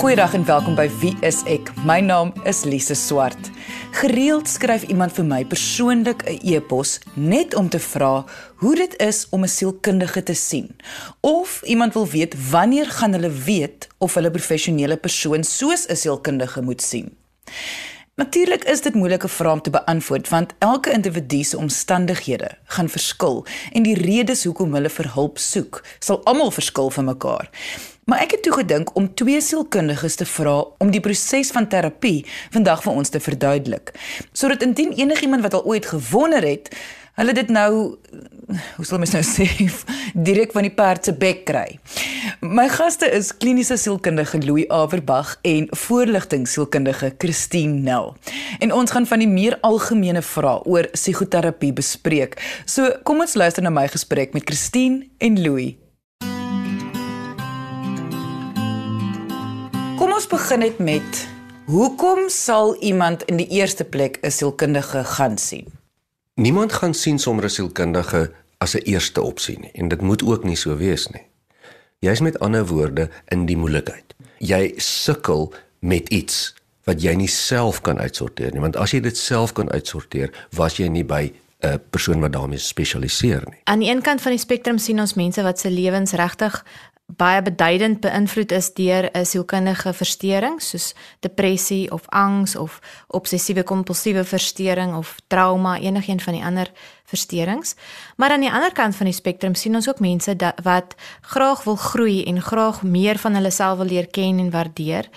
Goeiedag en welkom by Wie is ek? My naam is Lise Swart. Gereeld skryf iemand vir my persoonlik 'n e-pos net om te vra hoe dit is om 'n sielkundige te sien. Of iemand wil weet wanneer gaan hulle weet of hulle professionele persoon soos 'n sielkundige moet sien. Natuurlik is dit moeilike vrae om te beantwoord want elke individu se omstandighede gaan verskil en die redes hoekom hulle vir hulp soek sal almal verskil van mekaar. Maar ek het toe gedink om twee sielkundiges te vra om die proses van terapie vandag vir ons te verduidelik. Sodat indien enigiemand wat al ooit gewonder het, hulle dit nou hoe sal mens nou sê direk van die perd se bek kry. My gaste is kliniese sielkundige Louis Averbag en voorligtingsielkundige Christine Nel. En ons gaan van die meer algemene vrae oor psigoterapie bespreek. So kom ons luister na my gesprek met Christine en Louis. Ons begin net met hoekom sal iemand in die eerste plek 'n sielkundige gaan sien? Niemand gaan sien sommer 'n sielkundige as 'n eerste opsie nie en dit moet ook nie so wees nie. Jy's met ander woorde in die moeilikheid. Jy sukkel met iets wat jy nie self kan uitsorteer nie, want as jy dit self kan uitsorteer, was jy nie by 'n persoon wat daarmee spesialiseer nie. Aan die een kant van die spektrum sien ons mense wat se lewens regtig baie beduidend beïnvloed is deur 'n sielkundige verstoring soos depressie of angs of obsessiewe kompulsiewe verstoring of trauma, enigiets van die ander versteurings. Maar aan die ander kant van die spektrum sien ons ook mense dat, wat graag wil groei en graag meer van hulle self wil leer ken en waardeer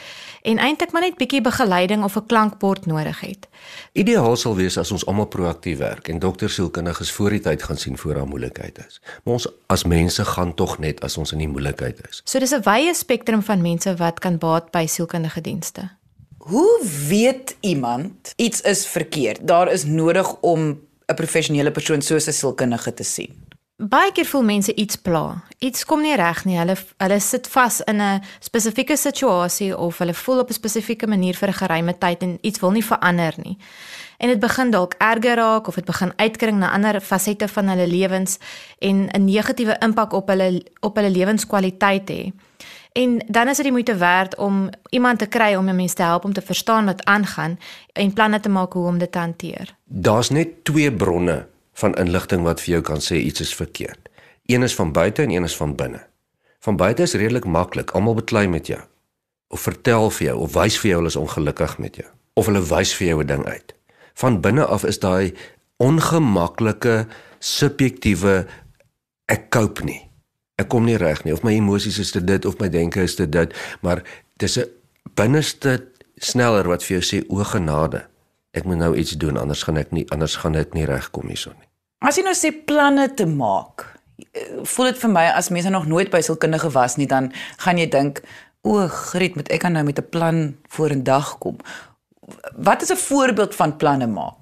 en eintlik maar net bietjie begeleiding of 'n klankbord nodig het. Ideaal sal wees as ons almal proaktief werk en dokter sielkundiges voor die tyd gaan sien voor daar moeilikheid is. Maar ons as mense gaan tog net as ons in die moeilikheid is. So dis 'n wye spektrum van mense wat kan baat by sielkundige dienste. Hoe weet iemand iets is verkeerd? Daar is nodig om 'n professionele persoon soos 'n sielkundige te sien. Baie keer voel mense iets pla. Iets kom nie reg nie. Hulle hulle sit vas in 'n spesifieke situasie of hulle voel op 'n spesifieke manier vir 'n geruime tyd en iets wil nie verander nie. En dit begin dalk erger raak of dit begin uitkring na ander fasette van hulle lewens en 'n negatiewe impak op hulle op hulle lewenskwaliteit hê. En dan is dit die moeite werd om iemand te kry om 'n mens te help om te verstaan wat aangaan en planne te maak hoe om dit te hanteer. Daar's net twee bronne van inligting wat vir jou kan sê iets is verkeerd. Een is van buite en een is van binne. Van buite is redelik maklik, almal beklei met jou. Of vertel vir jou of wys vir jou hulle is ongelukkig met jou of hulle wys vir jou 'n ding uit. Van binne af is daai ongemaklike subjektiewe ek koop nie. Ek kom nie reg nie of my emosies is dit dit of my denke is dit dit, maar dis 'n binneste sneller wat vir jou sê o genade. Ek moet nou iets doen anders gaan ek nie anders gaan dit nie regkom hierson nie. As jy nou sê planne te maak, voel dit vir my as mense nog nooit by sielkundige was nie, dan gaan jy dink, o, Griet, moet ek dan nou met 'n plan voor 'n dag kom? Wat is 'n voorbeeld van planne maak?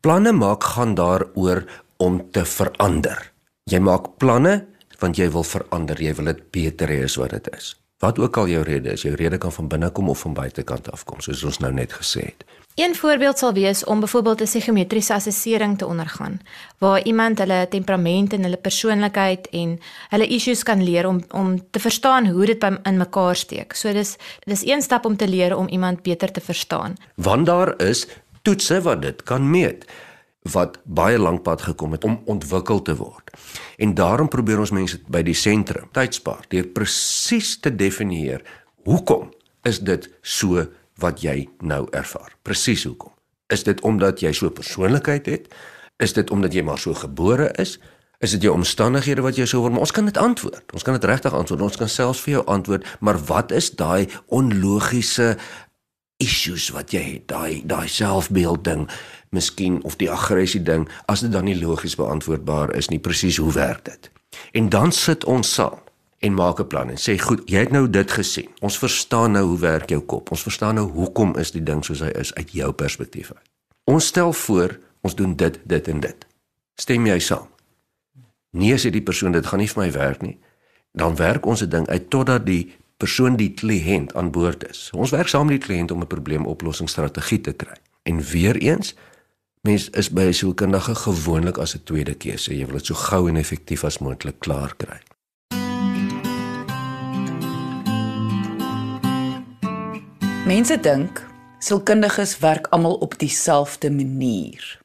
Planne maak gaan daaroor om te verander. Jy maak planne want jy wil verander, jy wil dit beter hê as wat dit is. Wat ook al jou rede is, jou rede kan van binne kom of van buitekant af kom, soos ons nou net gesê het. Een voorbeeld sal wees om byvoorbeeld 'n psigometriese assessering te ondergaan waar iemand hulle temperament en hulle persoonlikheid en hulle issues kan leer om om te verstaan hoe dit in mekaar steek. So dis dis een stap om te leer om iemand beter te verstaan. Want daar is toetse wat dit kan meet wat baie lank pad gekom het om ontwikkel te word. En daarom probeer ons mense by die sentrum tyd spaar deur presies te definieer hoekom is dit so wat jy nou ervaar. Presies hoekom? Is dit omdat jy so 'n persoonlikheid het? Is dit omdat jy maar so gebore is? Is dit jou omstandighede wat jou so word? Ons kan dit antwoord. Ons kan dit regtig antwoord. Ons kan selfs vir jou antwoord, maar wat is daai onlogiese issues wat jy het? Daai daai selfbeeld ding, miskien of die aggressie ding, as dit dan nie logies beantwoordbaar is nie, presies hoe werk dit? En dan sit ons saam en maak 'n plan en sê goed, jy het nou dit gesien. Ons verstaan nou hoe werk jou kop. Ons verstaan nou hoekom is die ding soos hy is uit jou perspektief uit. Ons stel voor, ons doen dit, dit en dit. Stem jy saam? Nee, sê die persoon, dit gaan nie vir my werk nie. Dan werk ons 'n ding uit totdat die persoon die kliënt aan boord is. Ons werk saam met die kliënt om 'n probleemoplossingsstrategie te kry. En weer eens Mens is by 'n sielkundige gewoonlik as 'n tweede keuse. Jy wil dit so gou en effektief as moontlik klaar kry. Mense dink sielkundiges werk almal op dieselfde manier.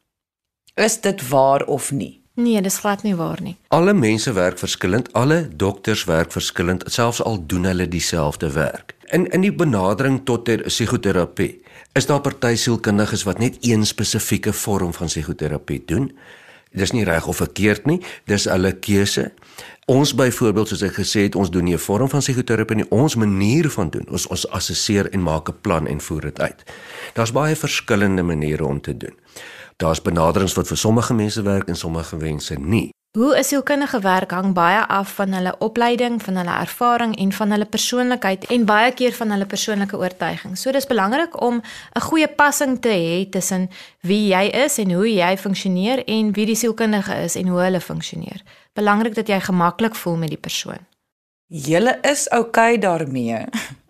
Is dit waar of nie? Nee, dis glad nie waar nie. Alle mense werk verskillend, alle dokters werk verskillend, selfs al doen hulle dieselfde werk. In in die benadering tot ter psigoterapie is daar party sielkundiges wat net een spesifieke vorm van psigoterapie doen. Dis nie reg of verkeerd nie, dis hulle keuse. Ons byvoorbeeld soos ek gesê het, ons doen nie 'n vorm van psigoterapie nie, ons manier van doen. Ons ons assesseer en maak 'n plan en voer dit uit. Daar's baie verskillende maniere om te doen daar's benaderings wat vir sommige mense werk en sommige mense nie. Hoe 'n sielkundige werk hang baie af van hulle opleiding, van hulle ervaring en van hulle persoonlikheid en baie keer van hulle persoonlike oortuiging. So dis belangrik om 'n goeie passing te hê tussen wie jy is en hoe jy funksioneer en wie die sielkundige is en hoe hulle funksioneer. Belangrik dat jy gemaklik voel met die persoon. Julle is oukei okay daarmee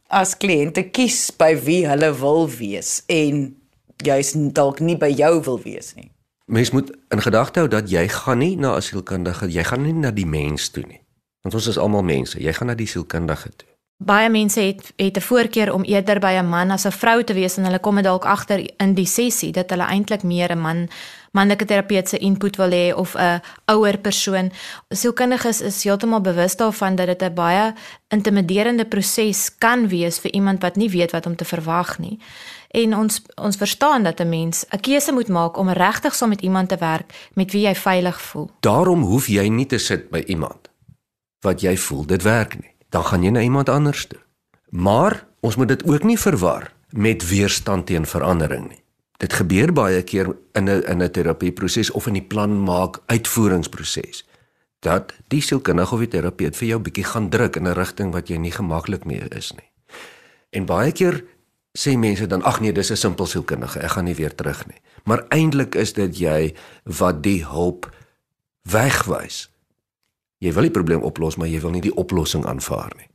as kliënte kies by wie hulle wil wees en jy's dalk nie by jou wil wees nie. Mens moet in gedagte hou dat jy gaan nie na 'n sielkundige, jy gaan nie na die mens toe nie. Want ons is almal mense, jy gaan na die sielkundige toe. Baie mense het het 'n voorkeur om eerder by 'n man as 'n vrou te wees en hulle kom dalk agter in die sessie dat hulle eintlik meer 'n man manlike terapeut se input wil hê of 'n ouer persoon. Sielkundiges is heeltemal bewus daarvan dat dit 'n baie intimiderende proses kan wees vir iemand wat nie weet wat om te verwag nie en ons ons verstaan dat 'n mens 'n keuse moet maak om regtig saam met iemand te werk met wie jy veilig voel. Daarom hoef jy nie te sit by iemand wat jy voel dit werk nie. Dan gaan jy na iemand anders toe. Maar ons moet dit ook nie verwar met weerstand teen verandering nie. Dit gebeur baie keer in 'n in 'n terapieproses of in die plan maak uitvoeringsproses dat die sielkundige of die terapeut vir jou bietjie gaan druk in 'n rigting wat jy nie gemaklik mee is nie. En baie keer sê mense dan ag nee, dis 'n simpel sielkundige, ek gaan nie weer terug nie. Maar eintlik is dit jy wat die hulp wegwys. Jy wil die probleem oplos, maar jy wil nie die oplossing aanvaar nie.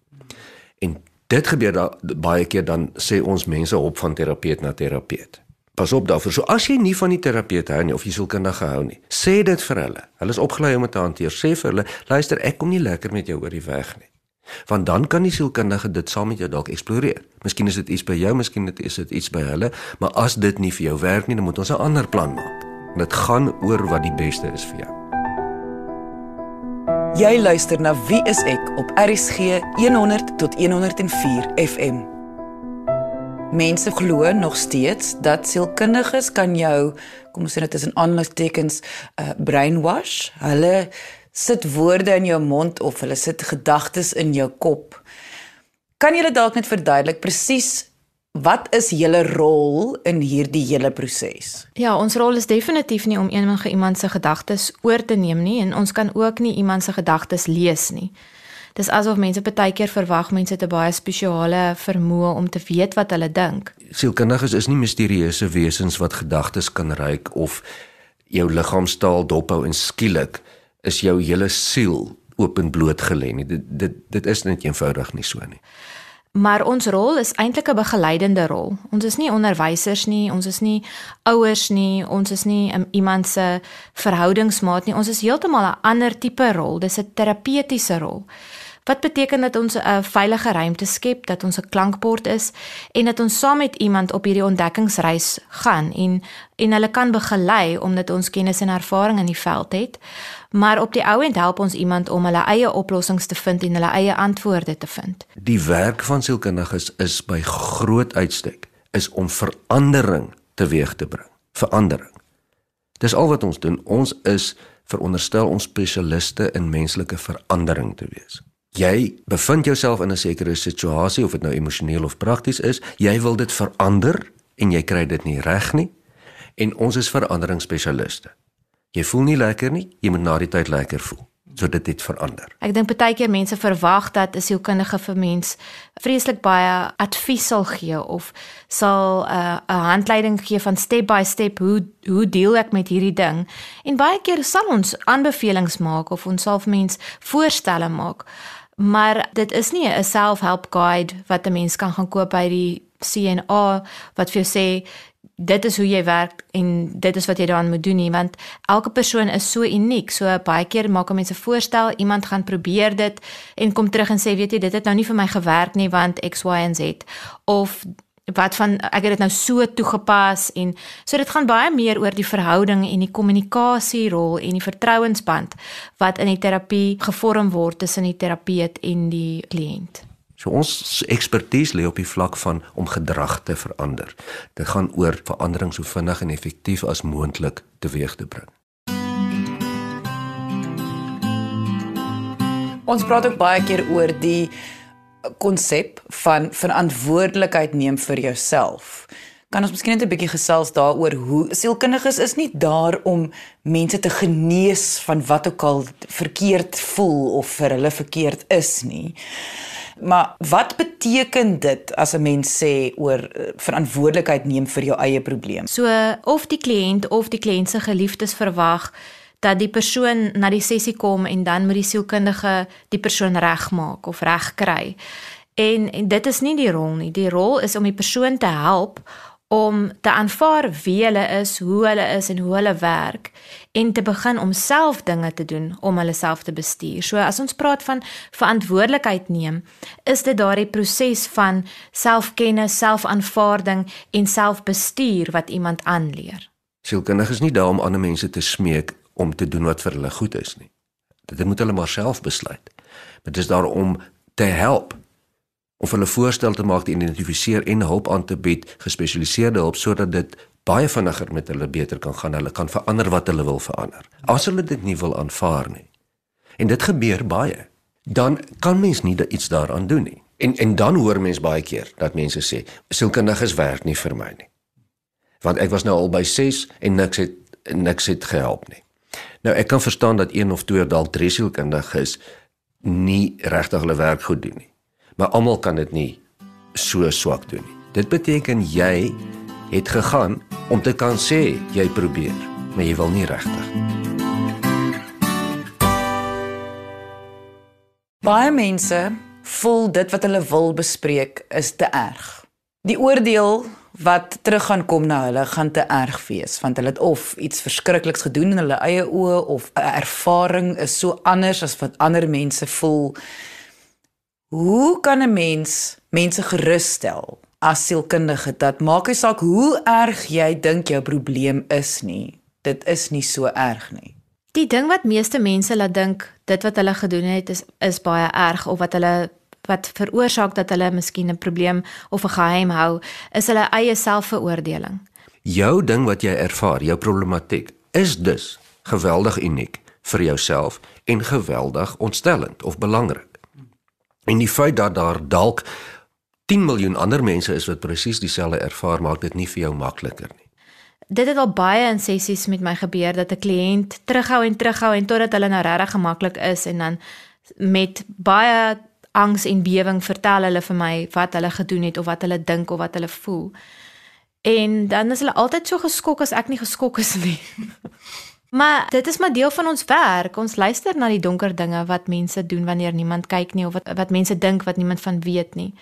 En dit gebeur da baie keer dan sê ons mense op van terapeut na terapeut. Pas op daarvoor. So as jy nie van die terapeut hou nie of jy sielkundige hou nie, sê dit vir hulle. Hulle is opgelei om dit te hanteer. Sê vir hulle, luister, ek kom nie lekker met jou oor die weg nie. Want dan kan die sielkundige dit saam met jou dalk eksploreer. Miskien is dit iets by jou, miskien is dit iets by hulle, maar as dit nie vir jou werk nie, dan moet ons 'n ander plan maak. Dit gaan oor wat die beste is vir jou. Jy luister na Wie is ek op RCG 100 tot 104 FM. Mense glo nog steeds dat sielkundiges kan jou, kom ons sê dit is in aanhalingstekens, uh, brainwash. Hulle sit woorde in jou mond of hulle sit gedagtes in jou kop. Kan jy dit dalk net verduidelik presies wat is julle rol in hierdie hele proses? Ja, ons rol is definitief nie om enige iemand se gedagtes oor te neem nie en ons kan ook nie iemand se gedagtes lees nie. Dis asof mense baie keer verwag mense 'n baie spesiale vermoë om te weet wat hulle dink. Sielkundiges is nie misterieuse wesens wat gedagtes kan ruik of jou liggaamstaal dophou en skielik is jou hele siel openbloot gelê nie. Dit dit dit is net eenvoudig nie so nie. Maar ons rol is eintlik 'n begeleidende rol. Ons is nie onderwysers nie, ons is nie ouers nie, ons is nie iemand se verhoudingsmaat nie. Ons is heeltemal 'n ander tipe rol. Dis 'n terapeutiese rol. Wat beteken dat ons 'n veilige ruimte skep, dat ons 'n klankbord is en dat ons saam met iemand op hierdie ontdekkingsreis gaan en en hulle kan begelei omdat ons kennis en ervaring in die veld het. Maar op die ou end help ons iemand om hulle eie oplossings te vind en hulle eie antwoorde te vind. Die werk van sielkundiges is by groot uitstek is om verandering teweeg te bring. Verandering. Dis al wat ons doen. Ons is veronderstel ons spesialiste in menslike verandering te wees jy bevind jouself in 'n sekere situasie of dit nou emosioneel of prakties is, jy wil dit verander en jy kry dit nie reg nie. En ons is veranderingsspesialiste. Jy voel nie lekker nie, jy moet na die tyd lekker voel sodat dit verander. Ek dink baie keer mense verwag dat 'n sielkundige vir mens vreeslik baie advies sal gee of sal 'n uh, 'n handleiding gee van step by step hoe hoe deel ek met hierdie ding. En baie keer sal ons aanbevelings maak of ons sal vir mens voorstelle maak. Maar dit is nie 'n self-help guide wat 'n mens kan gaan koop by die CNA wat vir jou sê dit is hoe jy werk en dit is wat jy dan moet doen nie want elke persoon is so uniek. So baie keer maak mense voorstel, iemand gaan probeer dit en kom terug en sê weet jy dit het nou nie vir my gewerk nie want X Y en Z of wat van ek het dit nou so toegepas en so dit gaan baie meer oor die verhouding en die kommunikasierol en die vertrouensband wat in die terapie gevorm word tussen die terapeut en die kliënt. So ons ekspertise lê op die vlak van om gedrag te verander. Dit gaan oor verandering so vinnig en effektief as moontlik teweeg te bring. Ons praat ook baie keer oor die konsep van verantwoordelikheid neem vir jouself. Kan ons miskien net 'n bietjie gesels daaroor hoe sielkundiges is nie daar om mense te genees van wat ook al verkeerd voel of vir hulle verkeerd is nie. Maar wat beteken dit as 'n mens sê oor eh, verantwoordelikheid neem vir jou eie probleem? So of die kliënt of die kliënt se geliefdes verwag dat die persoon na die sessie kom en dan moet die sielkundige die persoon regmaak of regkry. En, en dit is nie die rol nie. Die rol is om die persoon te help om te aanvaar wie hulle is, hoe hulle is en hoe hulle werk en te begin om self dinge te doen om hulle self te bestuur. So as ons praat van verantwoordelikheid neem, is dit daardie proses van selfkennis, selfaanvaarding en selfbestuur wat iemand aanleer. Sielkundig is nie daar om ander mense te smeek om te doen wat vir hulle goed is nie. Dit moet hulle maar self besluit. Dit is daar om te help of hulle voorstel te maak, te identifiseer en hulp aan te bied, gespesialiseerde hulp sodat dit baie vinniger met hulle beter kan gaan. Hulle kan verander wat hulle wil verander. As hulle dit nie wil aanvaar nie. En dit gebeur baie. Dan kan mens nie iets daaraan doen nie. En en dan hoor mens baie keer dat mense sê, "Sielkundiges werk nie vir my nie." Want ek was nou al by 6 en niks het niks het gehelp nie. Nou ek kan verstaan dat een of twee dalk dresielkundig is nie regtig hulle werk goed doen nie. Maar almal kan dit nie so swak doen nie. Dit beteken jy het gegaan om te kan sê jy probeer, maar jy wil nie regtig. Baie mense voel dit wat hulle wil bespreek is te erg. Die oordeel wat terug gaan kom na hulle gaan te erg wees want hulle het of iets verskrikliks gedoen in hulle eie oë of 'n ervaring is so anders as wat ander mense voel. Hoe kan 'n mens mense gerusstel as sielkundige dat maak nie saak hoe erg jy dink jou probleem is nie. Dit is nie so erg nie. Die ding wat meeste mense laat dink dit wat hulle gedoen het is is baie erg of wat hulle wat veroorsaak dat hulle miskien 'n probleem of 'n geheim hou, is hulle eie selfveroordeling. Jou ding wat jy ervaar, jou problematiek, is dus geweldig uniek vir jouself en geweldig ontstellend of belangrik. En die feit dat daar dalk 10 miljoen ander mense is wat presies dieselfde ervaar, maak dit nie vir jou makliker nie. Dit het al baie in sessies met my gebeur dat 'n kliënt terughou en terughou en totdat hulle nou regtig gemaklik is en dan met baie angs en bewering vertel hulle vir my wat hulle gedoen het of wat hulle dink of wat hulle voel. En dan is hulle altyd so geskok as ek nie geskok is nie. maar dit is maar deel van ons werk. Ons luister na die donker dinge wat mense doen wanneer niemand kyk nie of wat wat mense dink wat niemand van weet nie.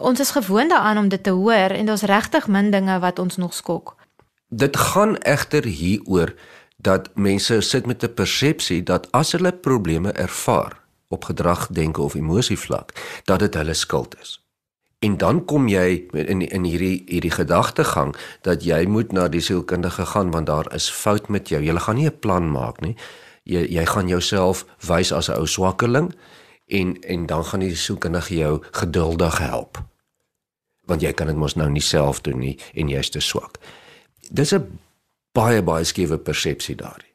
Ons is gewoond daaraan om dit te hoor en daar's regtig min dinge wat ons nog skok. Dit gaan egter hieroor dat mense sit met 'n persepsie dat as hulle probleme ervaar, op gedrag denke of emosie vlak dat dit hulle skuld is. En dan kom jy in in hierdie hierdie gedagtegang dat jy moet na die sielkundige gaan want daar is fout met jou. Jy gaan nie 'n plan maak nie. Jy jy gaan jouself wys as 'n ou swakkeling en en dan gaan die sielkundige jou geduldig help. Want jy kan dit mos nou nie self doen nie en jy's te swak. Dis 'n baie baie skewe persepsie daar.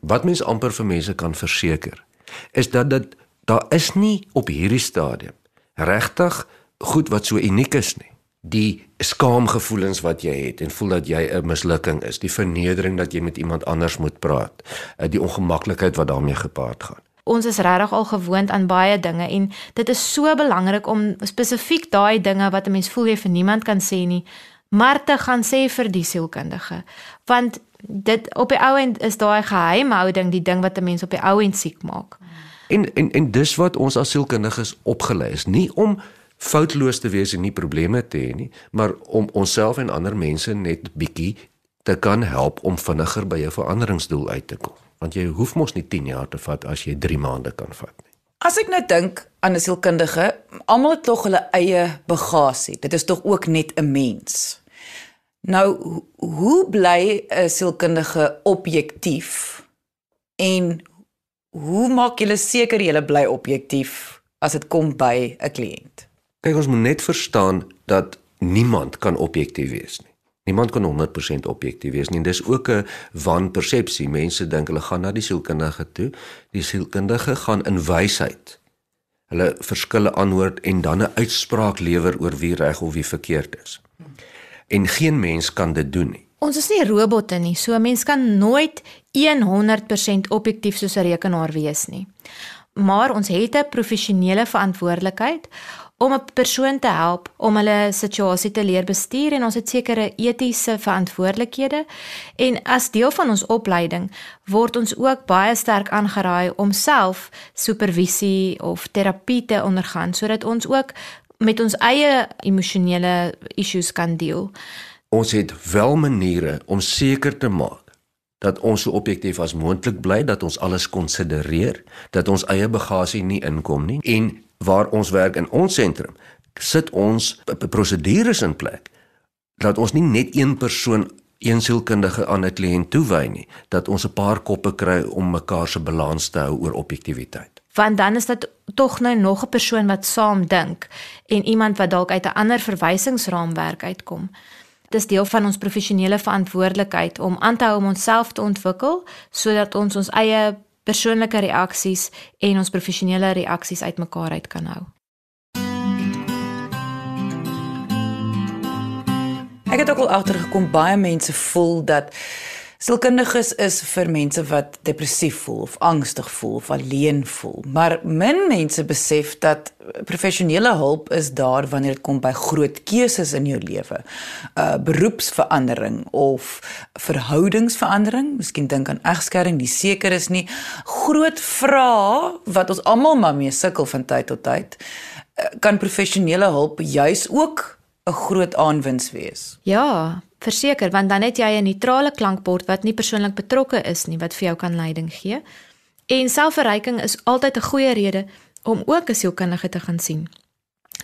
Wat mens amper vir mense kan verseker is dat dit daar is nie op hierdie stadium regtig goed wat so uniek is nie. Die skaamgevoelens wat jy het en voel dat jy 'n mislukking is, die vernedering dat jy met iemand anders moet praat, eh, die ongemaklikheid wat daarmee gepaard gaan. Ons is regtig al gewoond aan baie dinge en dit is so belangrik om spesifiek daai dinge wat 'n mens voel jy vir niemand kan sê nie, maar te gaan sê vir die sielkundige. Want dit op die ou end is daai geheimhouding die ding wat 'n mens op die ou end siek maak. En en en dis wat ons as sielkundiges opgelei is, nie om foutloos te wees en nie probleme te hê nie, maar om onsself en ander mense net bietjie te kan help om vinniger by jou veranderingsdoel uit te kom. Want jy hoef mos nie 10 jaar te vat as jy 3 maande kan vat nie. As ek nou dink aan 'n sielkundige, almal het tog hulle eie bagasie. Dit is tog ook net 'n mens. Nou, hoe bly 'n sielkundige objektief en hoe maak jy seker jy bly objektief as dit kom by 'n kliënt? Kyk, ons moet net verstaan dat niemand kan objektief wees nie. Niemand kan 100% objektief wees nie. Dis ook 'n wanpersepsie. Mense dink hulle gaan na die sielkundige toe. Die sielkundige gaan in wysheid hulle verskille aanhoor en dan 'n uitspraak lewer oor wie reg of wie verkeerd is. En geen mens kan dit doen nie. Ons is nie robotte nie, so 'n mens kan nooit 100% objektief soos 'n rekenaar wees nie. Maar ons het 'n professionele verantwoordelikheid om 'n persoon te help om hulle situasie te leer bestuur en ons het sekere etiese verantwoordelikhede en as deel van ons opleiding word ons ook baie sterk aangeraai om self supervisie of terapie te ondergaan sodat ons ook met ons eie emosionele issues kan deel. Ons het wel maniere om seker te maak dat ons so objektief as moontlik bly dat ons alles konsidereer dat ons eie bagasie nie inkom nie. En waar ons werk in ons sentrum sit ons prosedures in plek dat ons nie net een persoon een sielkundige aan 'n kliënt toewy nie dat ons 'n paar koppe kry om mekaar se balans te hou oor objektiviteit want dan is dit tog nou nog 'n persoon wat saam dink en iemand wat dalk uit 'n ander verwysingsraamwerk uitkom dis deel van ons professionele verantwoordelikheid om aan te hou om onsself te ontwikkel sodat ons ons eie persoonlike reaksies en ons professionele reaksies uitmekaar uit kan hou. Ek het ook al agtergekom baie mense voel dat Sielkundiges is vir mense wat depressief voel of angstig voel of alleen voel. Maar min mense besef dat professionele hulp is daar wanneer dit kom by groot keuses in jou lewe. Uh beroepsverandering of verhoudingsverandering, miskien dink aan egskeiding, nie seker is nie. Groot vrae wat ons almal maar mee sukkel van tyd tot tyd. Uh, kan professionele hulp juis ook 'n groot aanwins wees? Ja, verseker want dan het jy 'n neutrale klankbord wat nie persoonlik betrokke is nie wat vir jou kan leiding gee. En selfverryking is altyd 'n goeie rede om ook 'n sielkundige te gaan sien.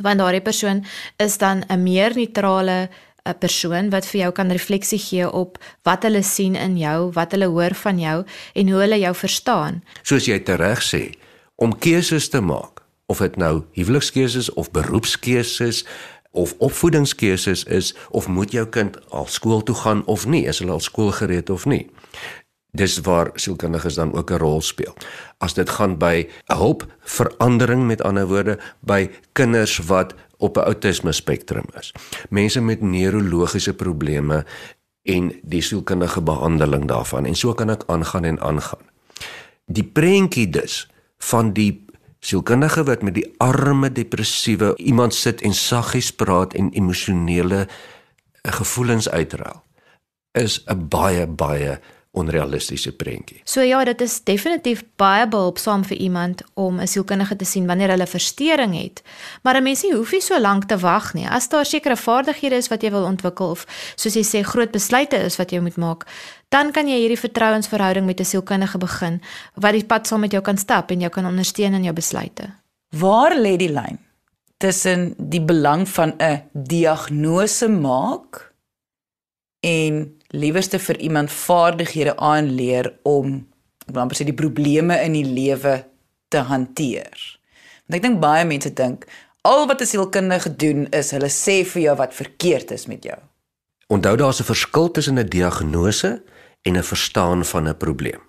Want daardie persoon is dan 'n meer neutrale 'n persoon wat vir jou kan refleksie gee op wat hulle sien in jou, wat hulle hoor van jou en hoe hulle jou verstaan. Soos jy tereg sê, om keuses te maak, of dit nou huwelikskeuses of beroepskeuses of opvoedingskeuses is of moet jou kind al skool toe gaan of nie, is hulle al skoolgereed of nie. Dis waar sielkundiges dan ook 'n rol speel. As dit gaan by hulp verandering met ander woorde by kinders wat op 'n autisme spektrum is. Mense met neurologiese probleme en die sielkundige behandeling daarvan en so kan ek aangaan en aangaan. Die prentjie dus van die sielkundige wat met die arme depressiewe iemand sit en saggies praat en emosionele eh, gevoelens uitraal is 'n baie baie onrealistiese prentjie. So ja, dit is definitief baie behulpsaam vir iemand om 'n sielkundige te sien wanneer hulle verstoring het. Maar 'n mens nie hoef nie so lank te wag nie. As daar sekere vaardighede is wat jy wil ontwikkel of soos jy sê groot besluite is wat jy moet maak, dan kan jy hierdie vertrouensverhouding met 'n sielkundige begin wat die pad saam met jou kan stap en jou kan ondersteun in jou besluite. Waar lê die lyn tussen die belang van 'n diagnose maak en liewerste vir iemand vaardighede aanleer om ek wil amper sê die probleme in die lewe te hanteer. Want ek dink baie mense dink al wat 'n sielkundige doen is hulle sê vir jou wat verkeerd is met jou. Onthou daar's 'n verskil tussen 'n diagnose en 'n verstaan van 'n probleem.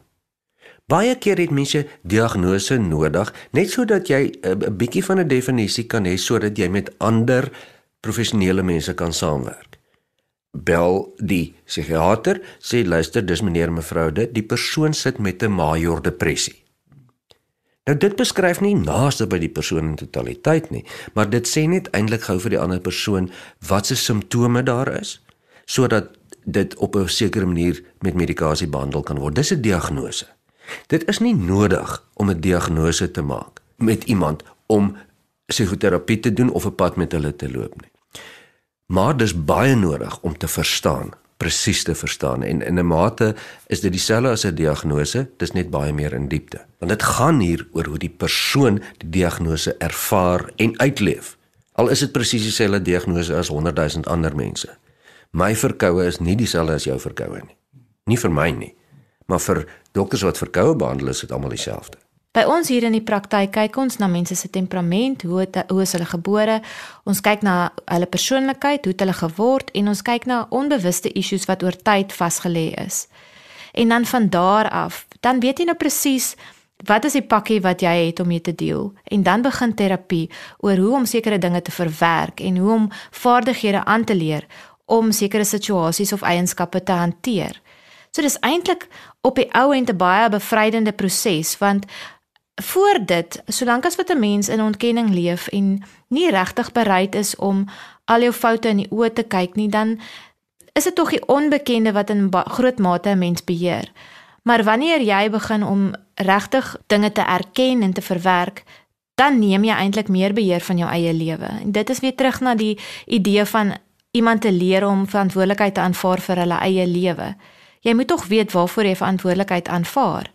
Baie keer het mense diagnose nodig net sodat jy 'n bietjie van 'n definisie kan hê sodat jy met ander professionele mense kan saamwerk bel die psigiater sê luister dis meneer mevrou dit die persoon sit met 'n major depressie nou dit beskryf nie naaste by die persoon in totaliteit nie maar dit sê net eintlik gou vir die ander persoon wat se simptome daar is sodat dit op 'n sekere manier met medikasie behandel kan word dis 'n diagnose dit is nie nodig om 'n diagnose te maak met iemand om psigoterapie te doen of 'n pad met hulle te loop nie Maar dis baie nodig om te verstaan presies te verstaan en in 'n mate is dit dieselfde as 'n diagnose, dis net baie meer in diepte. Want dit gaan hier oor hoe die persoon die diagnose ervaar en uitleef. Al is dit presies dieselfde diagnose as 100 000 ander mense. My verkoue is nie dieselfde as jou verkoue nie. Nie vir my nie. Maar vir dokters wat verkoue behandel is dit almal dieselfde. By ons hier in die praktyk kyk ons na mense se temperament, hoe het, hoe is hulle gebore, ons kyk na hulle persoonlikheid, hoe het hulle geword en ons kyk na onbewuste issues wat oor tyd vasgelê is. En dan van daar af, dan weet jy nou presies wat is die pakkie wat jy het om mee te deel en dan begin terapie oor hoe om sekere dinge te verwerk en hoe om vaardighede aan te leer om sekere situasies of eienskappe te hanteer. So dis eintlik op die ou end 'n baie bevrydende proses want voor dit, solank as wat 'n mens in ontkenning leef en nie regtig bereid is om al jou foute in die oë te kyk nie, dan is dit tog die onbekende wat in groot mate 'n mens beheer. Maar wanneer jy begin om regtig dinge te erken en te verwerk, dan neem jy eintlik meer beheer van jou eie lewe. En dit is weer terug na die idee van iemand te leer om verantwoordelikheid te aanvaar vir hulle eie lewe. Jy moet tog weet waarvoor jy verantwoordelikheid aanvaar.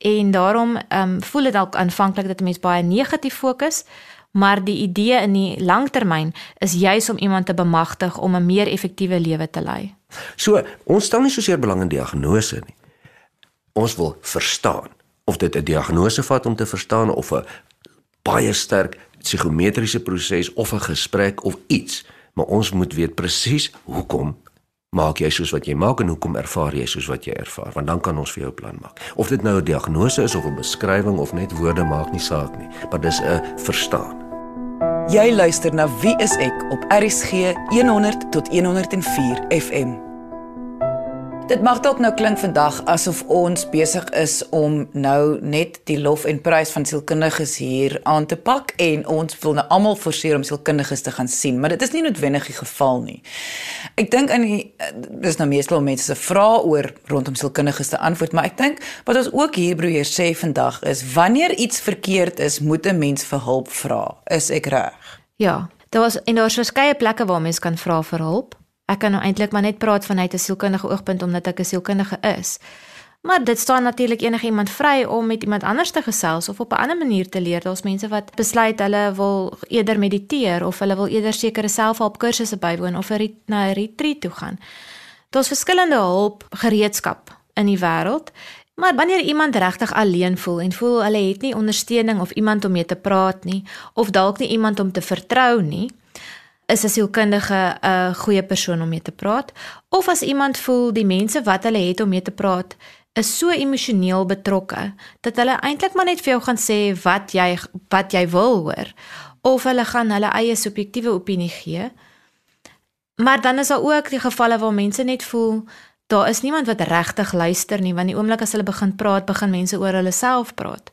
En daarom ehm um, voel dit dalk aanvanklik dat 'n mens baie negatief fokus, maar die idee in die langtermyn is juis om iemand te bemagtig om 'n meer effektiewe lewe te lei. So, ons stel nie so seer belang in diagnose nie. Ons wil verstaan of dit 'n diagnose vat om te verstaan of 'n baie sterk psigometriese proses of 'n gesprek of iets, maar ons moet weet presies hoekom maak jy soos wat jy maak en hoekom ervaar jy soos wat jy ervaar want dan kan ons vir jou plan maak. Of dit nou 'n diagnose is of 'n beskrywing of net woorde maak nie saak nie maar dis 'n verstaan. Jy luister na wie is ek op RSG 100 tot 104 FM Dit mag dalk nou klink vandag asof ons besig is om nou net die lof en prys van sielkundiges hier aan te pak en ons wil nou almal forceer om sielkundiges te gaan sien, maar dit is nie noodwendig die geval nie. Ek dink in die dis nou meestal mense se vrae oor rondom sielkundiges te antwoord, maar ek dink wat ons ook hier probeer sê vandag is wanneer iets verkeerd is, moet 'n mens vir hulp vra. Is ek reg? Ja, daar was en daar's verskeie plekke waar mens kan vra vir hulp. Ek kan nou eintlik maar net praat vanuit 'n sielkundige oogpunt omdat ek 'n sielkundige is. Maar dit staan natuurlik enige iemand vry om met iemand anders te gesels of op 'n ander manier te leer. Daar's mense wat besluit hulle wil eerder mediteer of hulle wil eerder sekere selfhelpkursusse bywoon of 'n na 'n retreat toe gaan. Daar's verskillende hulp gereedskap in die wêreld. Maar wanneer iemand regtig alleen voel en voel hulle het nie ondersteuning of iemand om mee te praat nie of dalk nie iemand om te vertrou nie, is 'n sielkundige 'n uh, goeie persoon om mee te praat of as iemand voel die mense wat hulle het om mee te praat is so emosioneel betrokke dat hulle eintlik maar net vir jou gaan sê wat jy wat jy wil hoor of hulle gaan hulle eie subjektiewe opinie gee. Maar dan is daar ook die gevalle waar mense net voel daar is niemand wat regtig luister nie want die oomblik as hulle begin praat begin mense oor hulle self praat.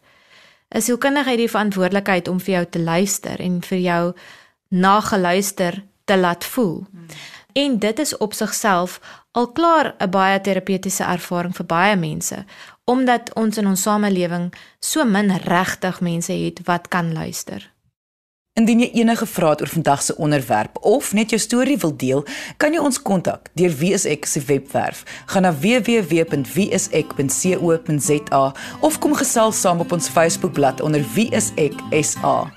is sielkundige het die verantwoordelikheid om vir jou te luister en vir jou na geluister te laat voel. Hmm. En dit is op sigself al klaar 'n baie terapeutiese ervaring vir baie mense omdat ons in ons samelewing so min regtig mense het wat kan luister. Indien jy enige vrae het oor vandag se onderwerp of net jou storie wil deel, kan jy ons kontak deur wieisek se webwerf. Gaan na www.wieisek.co.za of kom gesels saam op ons Facebookblad onder wieisek SA.